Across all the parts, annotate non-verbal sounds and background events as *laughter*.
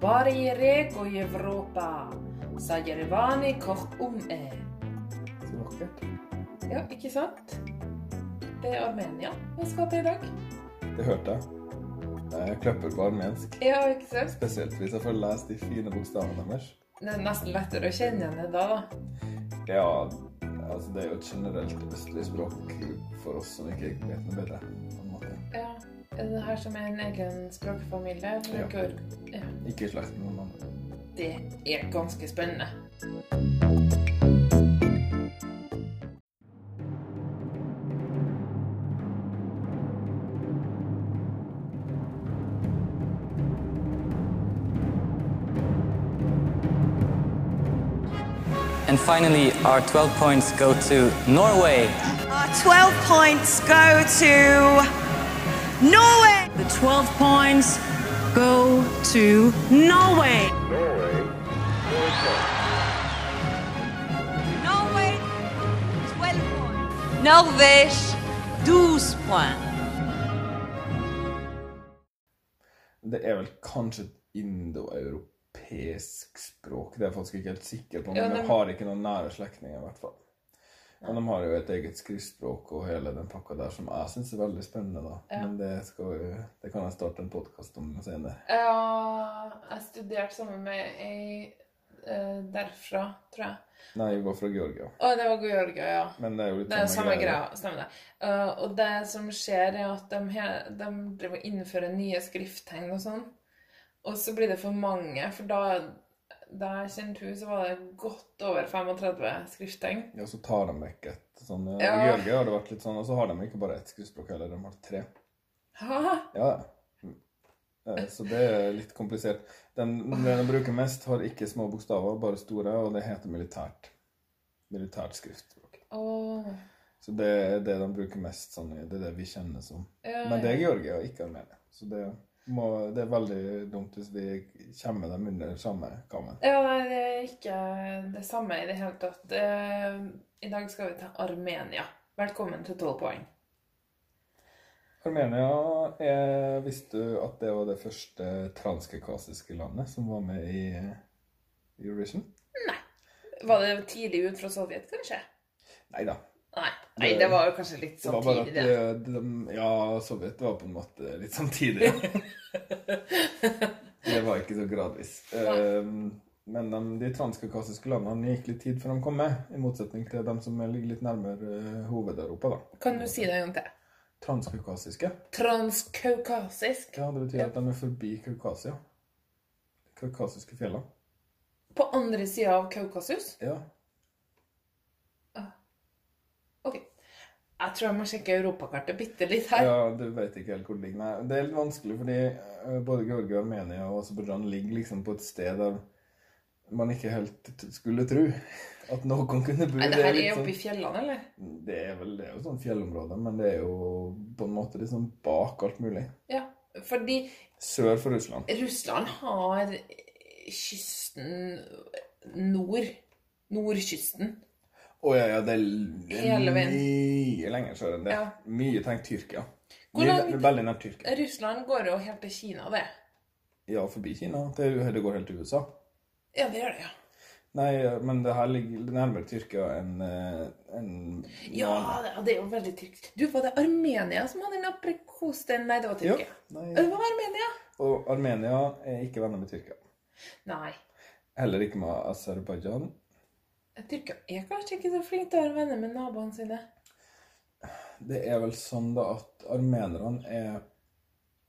Barriere i Europa, sa Jerevani koch om e. Så vakkert. Ja, ikke sant? Det er Armenia vi skal til i dag. Det hørte jeg. Jeg kløpper på armensk. Ja, ikke sant? Spesielt hvis jeg får lest de fine bokstavene deres. Det er nesten lettere å kjenne igjen det da, da. Ja, altså det er jo et generelt østlig språk for oss som ikke vet noe bedre. Det her som er en egen språkfamilie? Ja. ja. Ikke i slekt med noen andre. Det er ganske spennende. And finally, our 12 points go to Norway. Our 12 points go to Norway. The 12 points go to Norway. Norway, 12 points. Norvège, 12 points. Det er vel kanskje et indoeuropeisk språk. Det er jeg faktisk ikke helt sikker på, men Ja, de jeg har ikke noen nære slektninger i hvert fall. Men de har jo et eget skriftspråk og hele den pakka der som jeg syns er veldig spennende, da. Ja. Men det, skal, det kan jeg starte en podkast om senere. Ja, jeg studerte sammen med ei eh, derfra, tror jeg. Nei, vi var fra Georgia. Å, det var Georgia, ja. Men det er jo litt Det er samme greie. greia. Stemmer det. Uh, og det som skjer, er at de, he- de driver og innfører nye skrifttegn og sånn. Og så blir det for mange, for da da jeg kjente henne, så var det godt over 35 skrifttegn. Ja, så tar de vekk et sånn ja. Ja. I Georgia har det vært litt sånn, og så har de ikke bare ett skriftspråk heller, de har tre. Hæ? Ja. Eh, Så det er litt komplisert. Den, den de bruker mest, har ikke små bokstaver, bare store, og det heter militært. Militært skriftspråk. Oh. Så det er det de bruker mest, sånn, det er det vi kjenner som. Ja, Men det er. Georgia, ikke Armenia. Så det, må, det er veldig dumt hvis vi kommer dem under samme kammen. Ja, nei, det er ikke det samme i det hele tatt. Eh, I dag skal vi til Armenia. Velkommen til 12 poeng. Armenia er, Visste du at det var det første transkaukasiske landet som var med i Eurovision? Nei. Var det tidlig ut fra Sovjet, kanskje? Nei da. Nei, nei det var jo kanskje litt Det var bare samtidig, at det. de, de, Ja, Sovjet var på en måte litt samtidig. *laughs* det var ikke så gradvis. Eh, men de, de transkaukasiske landene gikk litt tid før de kom med, i motsetning til dem som ligger litt nærmere uh, Hoved-Europa. da. Kan du si det en gang til? Transkaukasiske. Transkaukasisk. Ja, Det betyr at de er forbi Kaukasia. Kaukasiske fjellene. På andre sida av Kaukasus? Ja. Ok. Jeg tror jeg må sjekke europakartet bitte litt her. ja, du vet ikke helt hvor det ligger. Det er litt vanskelig, fordi eh, både Georgia, Armenia og Aserbajdsjan ligger liksom på et sted der man ikke helt skulle tro at noen kunne bo. Nei, det her er oppe i fjellene, eller? Det er vel det er jo sånn fjellområde, men det er jo på en måte liksom bak alt mulig. Ja. Fordi Sør for Russland. Russland har kysten nord. Nordkysten. Å ja, ja, det er veien. mye lenger sør enn det. Ja. Mye tenkt Tyrkia. Mye, Veldig nær Tyrkia. Russland går jo helt til Kina, det. Ja, forbi Kina. Det, det går helt til USA. Ja, det gjør det, ja. Nei, men det her ligger nærmere Tyrkia enn en, Ja, det, er jo veldig tyrkisk. Du, var det Armenia som hadde en aprikosten? Nei, det var Ja, Tyrkia. nei. Det var Armenia? Og Armenia er ikke venner med Tyrkia. Nei. Heller ikke med Aserbajdsjan. Tyrkia er kanskje ikke så flink til å være venner med naboene sine. Det er vel sånn da at armenerne er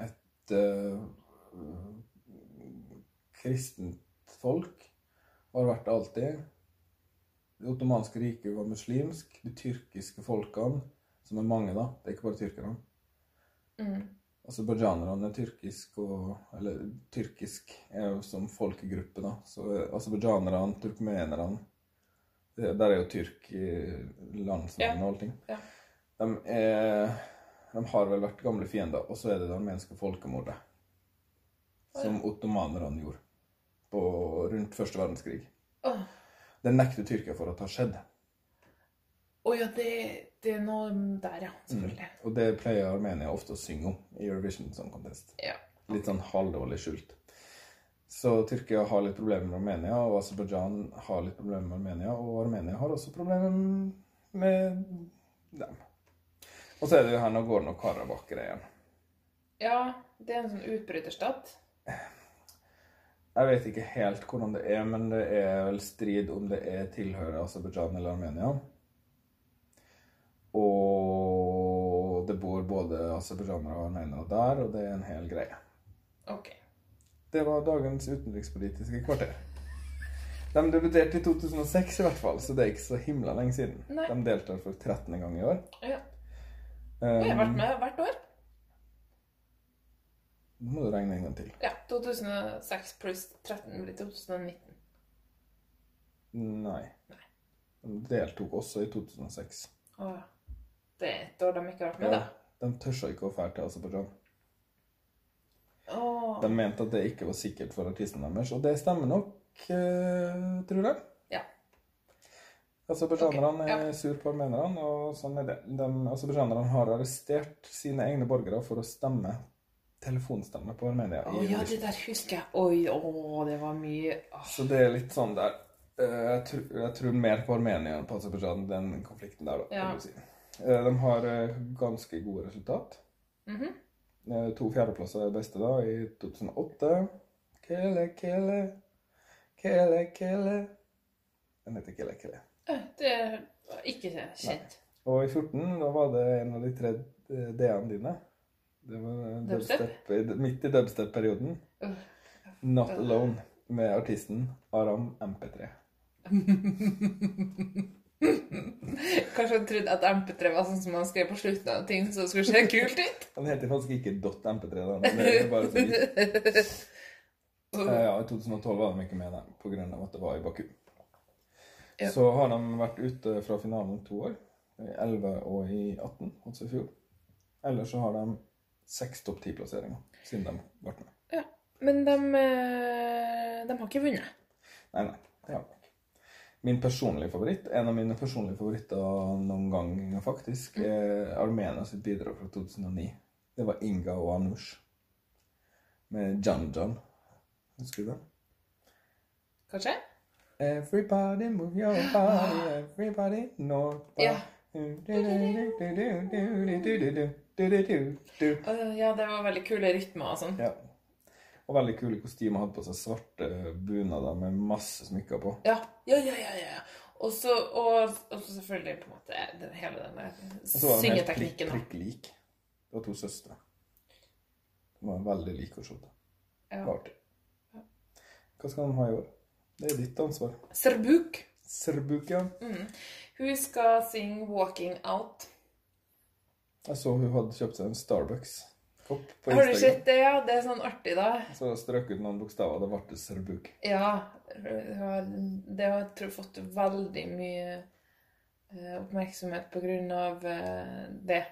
et uh, kristent folk. Har vært det alltid. Det ottomanske riket var muslimsk. De tyrkiske folkene, som er mange, da Det er ikke bare tyrkerne. Mm. Aserbajdsjanerne er tyrkisk og Eller tyrkisk er jo som folkegruppe, da. Så eh, aserbajdsjanerne, turkmenerne det- Der er jo tyrk i landsnavn Ja. og allting. Ja. De, er, de har vel vært gamle fiender, og så er det det armenske folkemordet. Som ottomanerne gjorde på, rundt første verdenskrig. Oh. Det nekter Tyrkia for at det har skjedd. Å ja, det, det er noe der, ja. Selvfølgelig. Og det pleier Armenia ofte å synge om i Eurovision Song Contest. Ja. Litt sånn halvdårlig skjult. Så Tyrkia har litt problemer med Armenia, og Aserbajdsjan har litt problemer med Armenia, og Armenia har også problemer med dem. Og så er det jo her Nagorno-Karabakh-greien. Ja, det er en sånn utbryterstat. Jeg vet ikke helt hvordan det er, men det er vel strid om det er tilhører Aserbajdsjan eller Armenia. Og det bor både aserbajdsjanere og armenere der, og det er en hel greie. Ok. Det var dagens utenrikspolitiske kvarter. De debuterte i 2006 i hvert fall, så det er ikke så himla lenge siden. Nei. De deltar for 13. gang i år. Ja. Um, jeg har vært med hvert år. Nå må du regne en gang til. Ja. 2006 pluss 13 blir 2019. Nei. Nei. De deltok også i 2006. Å ja. Det er et år de ikke har vært med, Ja, da. de tørsa ikke å dra til Aserbajdsjan. Åh. De mente at det ikke var sikkert for artisten deres, og det stemmer nok, uh, tror jeg. Ja. Aserbajdsjanerne Ok, ja. er sur på armenerne, og sånn er det. De, Aserbajdsjanerne har arrestert sine egne borgere for å stemme telefonstemme på Armenia. I ja, det der husker jeg. Oi, å, det var mye oh. Så det er litt sånn der eh, jeg, tror, jeg tror mer på Armenia enn på Aserbajdsjan, den konflikten der, da. Ja. si. Eh, De har ganske gode resultat. Mhm. Eh, To fjerdeplasser er det beste da, i 2008. Kele, kele, kele, kele. Den heter Kele, kele. Eh, Det var ikke kjent. Og i 14, da var det en av de tre eh, D-ene dine. Det var eh, Dubstep? dubstep, midt i dubstep-perioden. Uh. Not Alone med artisten Aram MP3. *laughs* *laughs* Kanskje han trodde at MP3 var sånn som man skrev på slutten av ting, så det skulle se kult ut? Han heter faktisk ikke .mp3, da. men Det er bare så vidt. *laughs* Eh, Ja, I 2012 var de ikke med der pga. at det var i Baku. Ja. Så har de vært ute fra finalen to år. I 11 og i 18, altså i fjor. Ellers så har de seks topp ti-plasseringer siden de ble med. Ja. Men de, eh, de har ikke vunnet. Nei, nei, Min personlige favoritt, En av mine personlige favoritter noen gang, faktisk, er Armenia sitt bidrag fra 2009. Det var Inga og Anush med Jan Jan. Husker du det? Kanskje? Everybody move your body, everybody north by. Ja. ja, det var veldig kule rytmer og sånn. Ja. Og veldig kule kostymer. Hadde på seg svarte bunader med masse smykker på. Ja, ja, ja, ja. ja. Og så og, og så selvfølgelig på en måte den, hele denne syngeteknikken. Og så var den helt prikk, prikk lik. Det var to søstre. De var veldig like se til. Ja. Var. Hva skal de ha i år? Det er ditt ansvar. Serbuk. Serbuk, ja. Hun skal synge 'Walking Out'. Jeg så hun hadde kjøpt seg en Starbucks-kopp Instagram. Har du sett det? Ja, det er sånn artig, da. Så strøk ut noen bokstaver. Det ble Serbuk. Ja. Det har- Det har jeg tror fått veldig mye eh, oppmerksomhet på grunn av eh, det.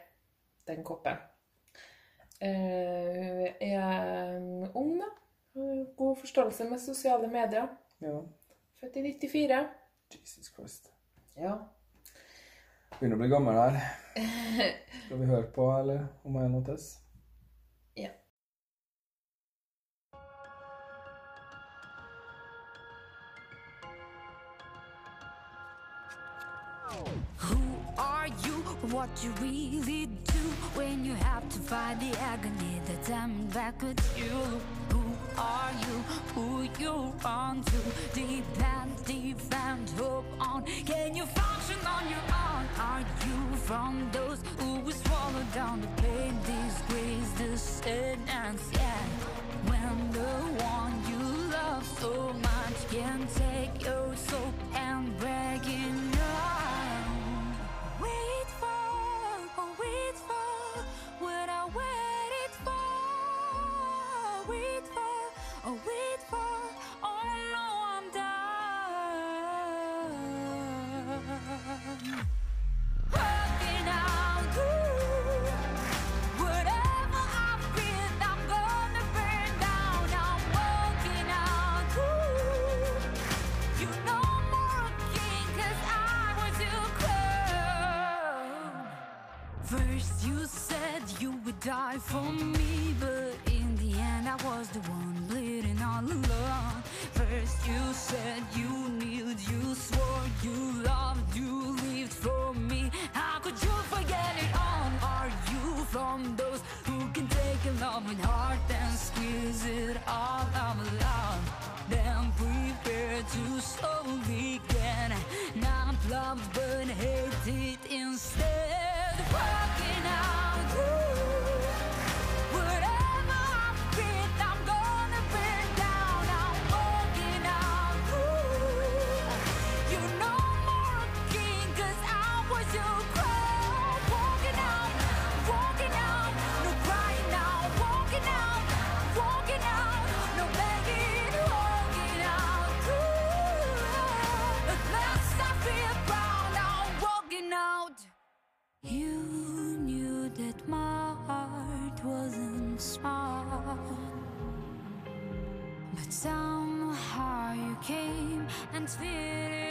Den koppen. Eh, Hun er ung, da. God forståelse med sosiale medier. Ja. Født i 94. Jesus Christ. Ja. Begynner å bli gammel her. Skal vi høre på, eller om jeg notes? Ja. Who are you? What you really do when you have to fight the agony that's coming back with you? Who are you? Who you run to? Depend, defend, hope on. Can you function on your own? Are you from those who will swallow down the pain, disgrace, the sentence? Yeah. When the one you love so much can take your soul and break it from those who can take a loving heart and squeeze it all out loud? Then prepare to slowly get not love but hate it instead. Somehow you came and fit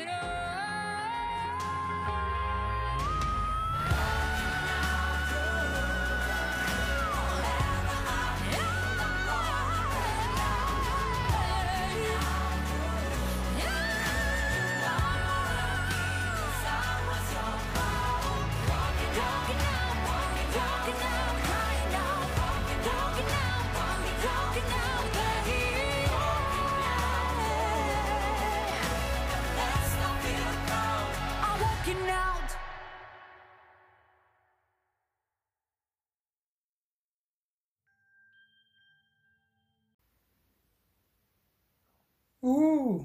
Uh,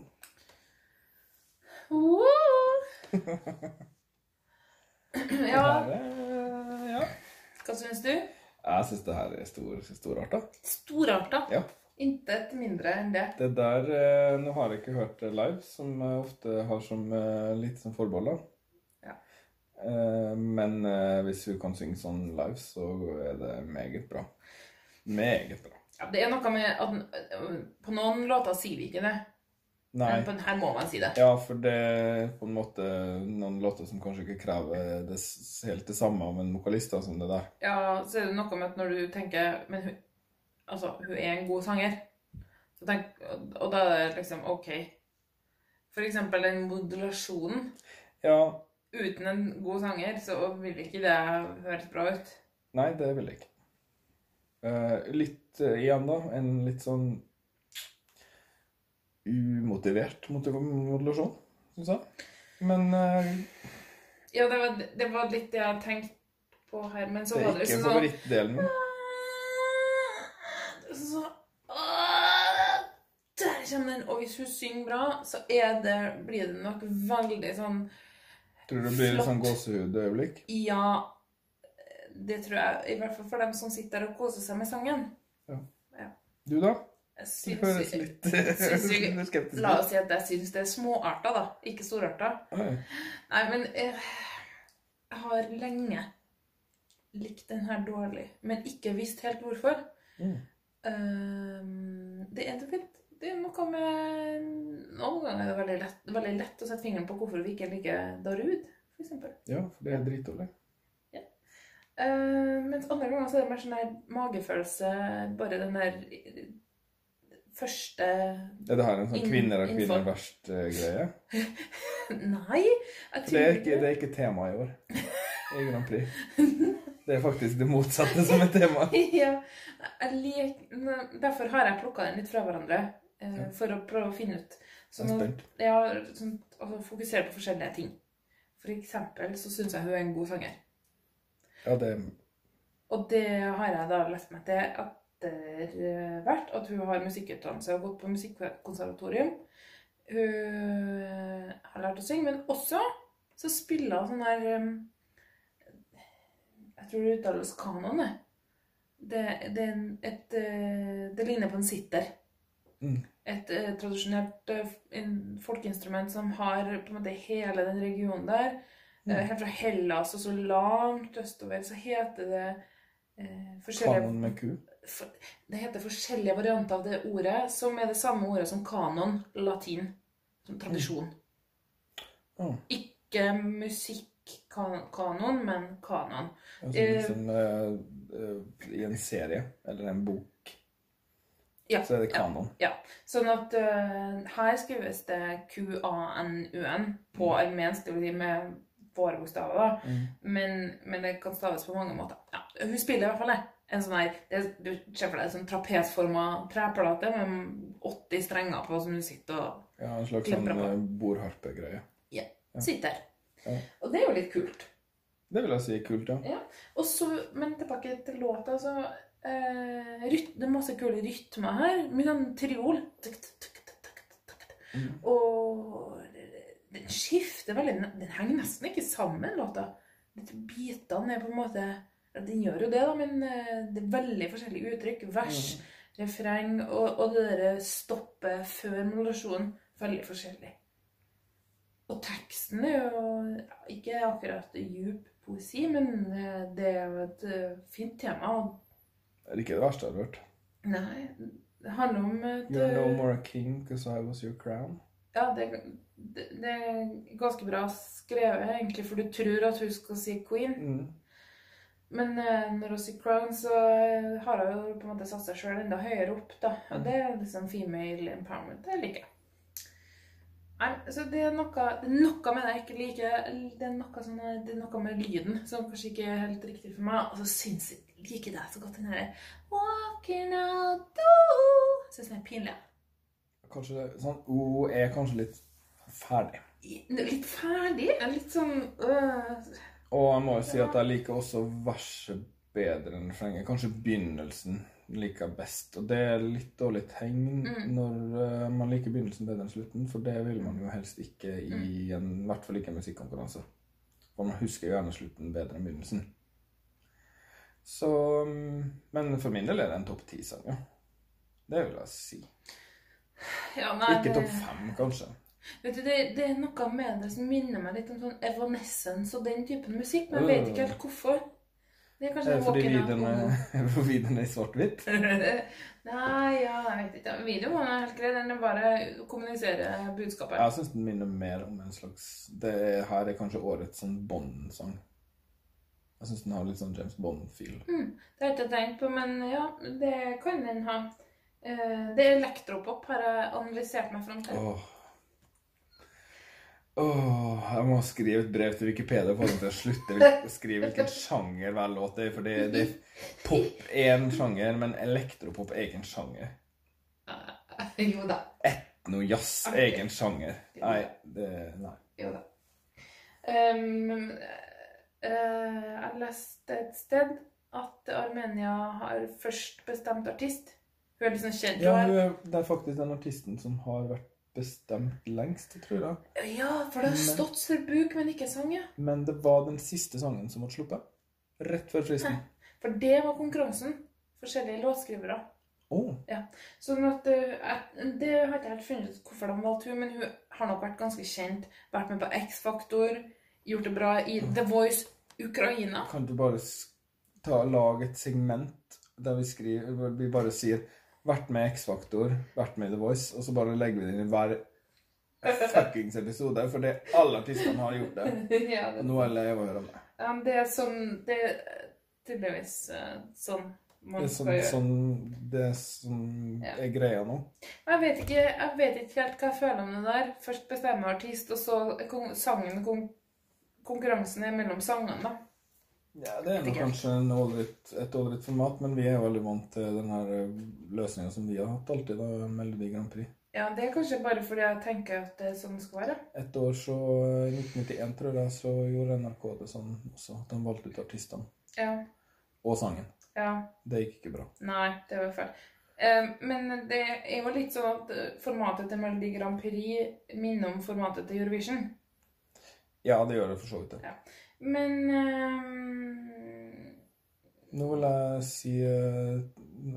Uh. ja, ja. hva syns du? Jeg syns det her er stor, storarta. Storarta. Ja. Intet mindre enn det. Det der eh, Nå har jeg ikke hørt live, som jeg ofte har som eh, litt som forbehold. Ja. Eh, men eh, hvis hun kan synge sånn live, så er det meget bra. Meget bra. Ja, det er noe med at På noen låter sier vi ikke det, Nei. men her må man si det. Ja, for det er på en måte noen låter som kanskje ikke krever det helt det samme av en vokalist som det der. Ja, så er det noe med at når du tenker Men hun, altså, hun er en god sanger. Så tenk, og da er det liksom OK. For eksempel den modulasjonen. Ja, Uten en god sanger så vil ikke det høres bra ut. nei, det vil det ikke. Uh, litt uh, igjen, da. En litt sånn umotivert motiv- modulasjon, syns jeg. Men uh, Ja, det var, det var litt det jeg tenkte på her, men så det var er det ikke liksom sånn favorittdelen min. Så Der kommer den. Og hvis hun synger bra, så er det, blir det nok veldig sånn Tror du det blir litt Flott. sånn gåsehudøyeblikk? Ja, det tror jeg. I hvert fall for dem som sitter der og koser seg med sangen. ja, Du, da? Høres litt *laughs* er La oss si at jeg syns det er småarter, da. Ikke storarter. Oi. Nei, men eh, jeg har lenge likt den her dårlig, men ikke visst helt hvorfor. Mm. Ehm, det, er, fint. det er noe med Noen ganger er det veldig lett, veldig lett å sette fingeren på hvorfor vi ikke liker Darud, f.eks. Ja, for det er dritdårlig. Uh, mens andre ganger så er det mer sånn her magefølelse, bare den der første Er det her en sånn 'kvinner *laughs* er kvinner verst'-greie? Nei, jeg tror det er ikke det er ikke tema i år *laughs* i Grand Prix. Det er faktisk det motsatte som er tema. *laughs* ja, derfor har jeg plukka den litt fra hverandre. eh, For å prøve å finne ut. Spent. ja, sånn, altså, fokusere på forskjellige ting. For eksempel så syns jeg hun er en god sanger. Ja, det Og det har jeg da lest meg til etter hvert. At hun har musikkutdannelse og gått på musikkonservatorium. Hun har lært å synge, men også så spiller hun sånn um, Jeg tror det uttales kanon, det. Det, et, eh, det ligner på en sitter. Mm. Et et tradisjonelt eh, folkeinstrument som har på en måte hele den regionen der. Mm. helt fra Hellas og så langt østover så heter det eh, forskjellige Kanon med ku. Det heter forskjellige varianter av det ordet, som er det samme ordet som kanon, latin. Som tradisjon. Ja. Ikke musikkanon, men kanon. Altså, liksom, uh, I en serie eller en bok. Ja, så er det kanon. Ja, sånn at uh, her skrives det Q-A-N-U-N på armensk, det vil si med våre bokstaver, da. Mm. Men, men det kan staves på mange måter. Ja, hun spiller i hvert fall det. En sånn her, det, Du ser for deg en sånn trapesforma treplate med 80 strenger på som du sitter og Ja, en slags sånn eh, bordharpegreie. ja, sitter. Ja. Og det er jo litt kult. Det vil jeg si er kult, ja. Ja. Og så, men tilbake til låta, så eh, ryt, Det er masse kule rytmer her. Mye sånn triol. Tuk, tuk, tuk. Mm. Og den skifter veldig Den henger nesten ikke sammen, låta. Bitene er på en måte ja, Den gjør jo det, da, men eh, det er veldig forskjellige uttrykk. Vers, refreng og, og det derre stoppet før modulasjonen. Veldig forskjellig. Og teksten er jo ikke akkurat djup poesi, men eh, det er jo et eh, fint tema. Det er ikke det verste jeg har hørt. Nei, det handler om et You're no more a king because I was your crown. Ja, det, det, det er ganske bra skrevet, egentlig, for du tror at hun skal si queen. Mm. Men når hun sier crown, så eh, har hun jo på en måte satt seg sjøl enda høyere opp, da. Og det er liksom female empowerment. Det liker jeg. Nei, så det er noe, noe med det jeg ikke liker. Det er noe, sånn, det er noe med lyden som kanskje ikke er helt riktig for meg. Og så syns jeg liker det så godt, den herre Walking out do Syns den er pinlig. Kanskje det, sånn O er kanskje litt ferdig. Litt ferdig. Litt sånn øh. Og jeg må jo si at jeg liker også verset bedre enn refrenget. Kanskje begynnelsen liker jeg best. Og det er litt dårlig tegn når eh, man liker begynnelsen bedre enn slutten, for det vil man jo helst ikke i en, i hvert fall ikke en musikkonkurranse. For man husker gjerne slutten bedre enn begynnelsen. Så mm, Men for min del er det en topp ti-sang, ja. Det vil jeg si. Ja, nei, Ikke topp fem, kanskje. Vet du, det, det er noe med det som minner meg litt om sånn Evanescence og den typen musikk, men jeg vet ikke helt hvorfor. Det er kanskje fordi videoen er, *laughs* videoen er i svart-hvitt? *laughs* Nei, ja, jeg vet ikke. Videoen er helt grei. Den er bare å kommunisere budskapet. Jeg syns den minner mer om en slags Det her er kanskje årets sånn Bond-sang. Jeg syns den har litt sånn James Bond-feel. Det har jeg ikke tenkt på, men ja, det kan den ha. Eh, Det er elektropop, har jeg analysert meg fram til. Åh. Åh, jeg må skrive et brev til Wikipedia for at jeg slutter å *laughs* skrive hvilken sjanger hver låt er. For det, det pop er en sjanger, men elektropop er ikke en sjanger. *laughs* Jo da. Etnojazz er ikke en sjanger. Nei, det Nei. Jo da. Um, uh, jeg leste et sted at Armenia har først bestemt artist. Hun er liksom kjent. Ja, hun er- er, det er faktisk den artisten som har vært bestemt lengst, tror jeg. ja, for det har stått Sir Buk, men ikke sang, ja. Men det var den siste sangen som ble sluppet. Rett før fristen. For det var konkurransen. Forskjellige låtskrivere. Ja, Sånn at eh, Det har ikke helt funnet ut hvorfor de valgte hun, men hun har nok vært ganske kjent. Vært med på X-Faktor, gjort det bra i The Voice Ukraina. kan du bare ta, lage et segment der vi skriver Vi bare sier 'vært med X-Faktor', 'vært med i The Voice', og så bare legger vi det inn i hver fuckings episode, for det alle artistene har gjort det. ja, det, Nå er jeg lei av å høre om det. ja, det er sånn Det er tydeligvis eh, sånn man Det er sånn, sånn, det som Ja. er greia nå. Jeg vet, ikke, jeg vet ikke helt hva jeg føler om det der. Først bestemmer artist, og så sangen kon konkurransen er mellom sangene, da. Ja, Det er kanskje en ålreit- et ålreit format, men vi er veldig vant til den her løsninga som vi har hatt alltid, da, Melodi Grand Prix. Ja, det er kanskje bare fordi jeg tenker at det er sånn det skal være. Et år så, i 1991 tror jeg, så gjorde NRK det sånn også, at de valgte ut artistene. Ja. Og sangen. ja. Det gikk ikke bra. Nei, det var feil. Eh, men det er jo litt sånn at eh, formatet til Melodi Grand Prix minner om formatet til Eurovision. Ja, det gjør det for så vidt. det. Ja. Men um... Nå vil jeg si eh,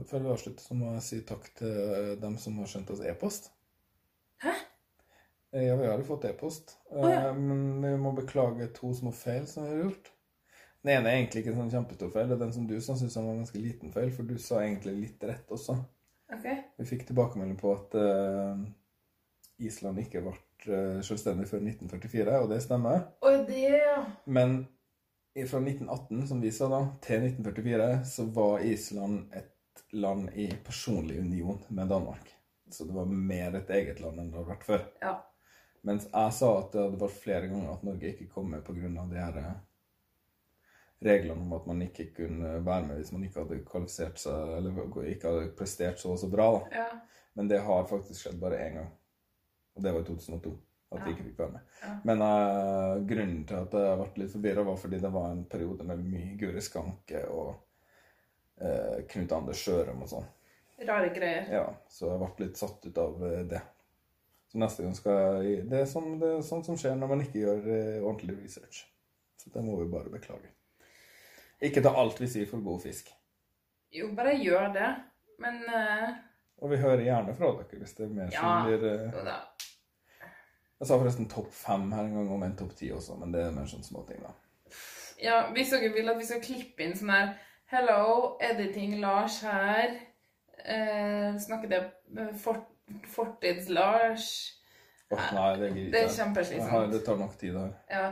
Før vi avslutter, så må jeg si takk til eh, dem som har sendt oss e-post. Hæ? Eh, Ja, vi har jo fått e-post. Oh, ja. Men vi må beklage to små feil som vi har gjort. Den ene er egentlig ikke en sånn kjempestor feil. Det er den som du sa syntes var en ganske liten feil, for du sa egentlig litt rett også. Okay. Vi fikk tilbakemelding på at uh, Island ikke ble eh, selvstendig før 1944, og det stemmer. Og det, ja. Men fra 1918, som vi sa da, til 1944, så var Island et land i personlig union med Danmark. Så det var mer et eget land enn det hadde vært før. Ja. Mens jeg sa at det hadde vært flere ganger at Norge ikke kom med pga. de her eh, reglene om at man ikke kunne være med hvis man ikke hadde kvalifisert seg eller ikke hadde prestert så og så bra. da. ja. Men det har faktisk skjedd bare én gang. Og det var i 2002. At ja. vi ikke fikk være med. Ja. Men uh, grunnen til at jeg ble litt forvirra, var fordi det var en periode med mye Guri Skanke og uh, Knut Anders Sjørum og sånn. Rare greier. Ja, så jeg ble litt satt ut av eh, det. Så neste gang skal jeg Det er sånn, det er sånn som skjer når man ikke gjør ordentlig research. Så det må vi bare beklage. Ikke ta alt vi sier for god fisk. Jo, bare gjør det. Men uh... Og vi hører gjerne fra dere hvis det er mer som Ja. blir uh... Jeg sa forresten topp fem her en gang, om en topp ti også, men det er mer sånn småting, da. Ja, hvis dere vil at vi skal klippe inn sånn her Hello, editing Lars her. Eh, snakker det fort, Fortids-Lars. Åh, nei, det gidder Det er ikke kjempeslitsomt. Jeg Det tar nok tid, det her. Ja.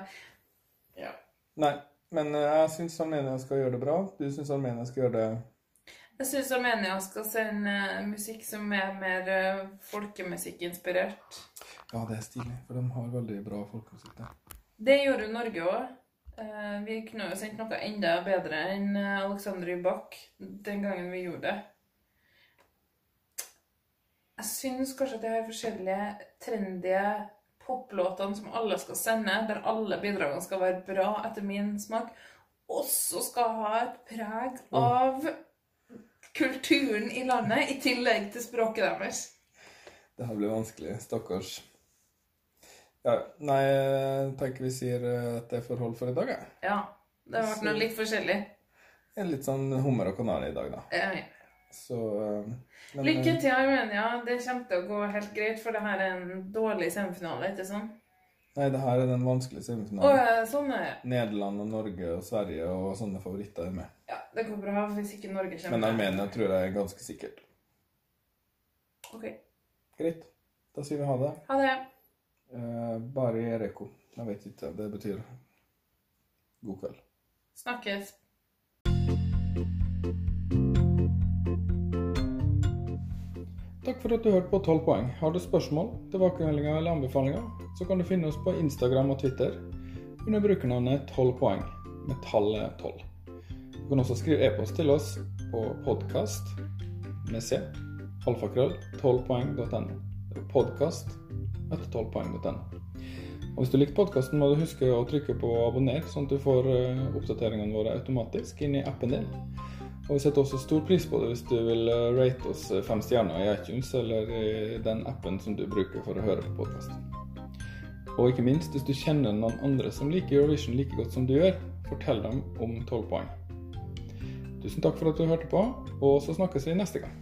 ja. Nei, men eh, jeg syns Armenia skal gjøre det bra. Du syns Armenia skal gjøre det Jeg syns Armenia skal sende eh, musikk som er mer eh, folkemusikkinspirert. Ja, det er stilig, for de har veldig bra folkemusikk der. Det gjorde jo Norge òg. Vi kunne jo sendt noe enda bedre enn eh, Alexander Rybak den gangen vi gjorde det. Jeg syns kanskje at de har forskjellige trendy poplåtene som alle skal sende, der alle bidragene skal være bra etter min smak, også skal ha et preg av kulturen i landet, i tillegg til språket deres. Det her blir vanskelig. Stakkars. Ja, nei, jeg tenker vi sier eh, at det er forhold for i dag, jeg. Ja. Det har vært noe litt forskjellig. En litt sånn hummer og kanari i dag, da. Ja, Så eh, men, Lykke eh, til, Armenia. Det kommer til å gå helt greit, for det her er en dårlig semifinale, ikke sånn? Nei, det her er den vanskelige semifinalen. sånn er. Nederland og Norge og Sverige og sånne favoritter er med. Ja, det går bra hvis ikke Norge kommer. Men Armenia tror jeg er ganske sikkert. Ok. Greit. Da sier vi ha det. Ha det. Eh, bare Ereko. Jeg vet ikke. Det betyr god kveld. Snakkes. For at du hørte på 12 poeng. Har du spørsmål, tilbakemeldinger eller anbefalinger, så kan du finne oss på Instagram og Twitter under brukernavnet 12 poeng, med tallet 12. Du kan også skrive e-post til oss på podkast med c, alfakrøll, 12poeng.no. Det er podkast etter 12poeng.no. Og Hvis du likte podkasten, må du huske å trykke på abonner, sånn at du får eh, oppdateringene våre automatisk inn i appen din. Og vi setter også stor pris på det hvis du vil eh, rate oss fem stjerner i iTunes eller i den appen som du bruker for å høre på podkast. Og ikke minst, hvis du kjenner noen andre som liker Eurovision like godt som du gjør, fortell dem om 12 poeng. Tusen takk for at du hørte på, og så snakkes vi neste gang.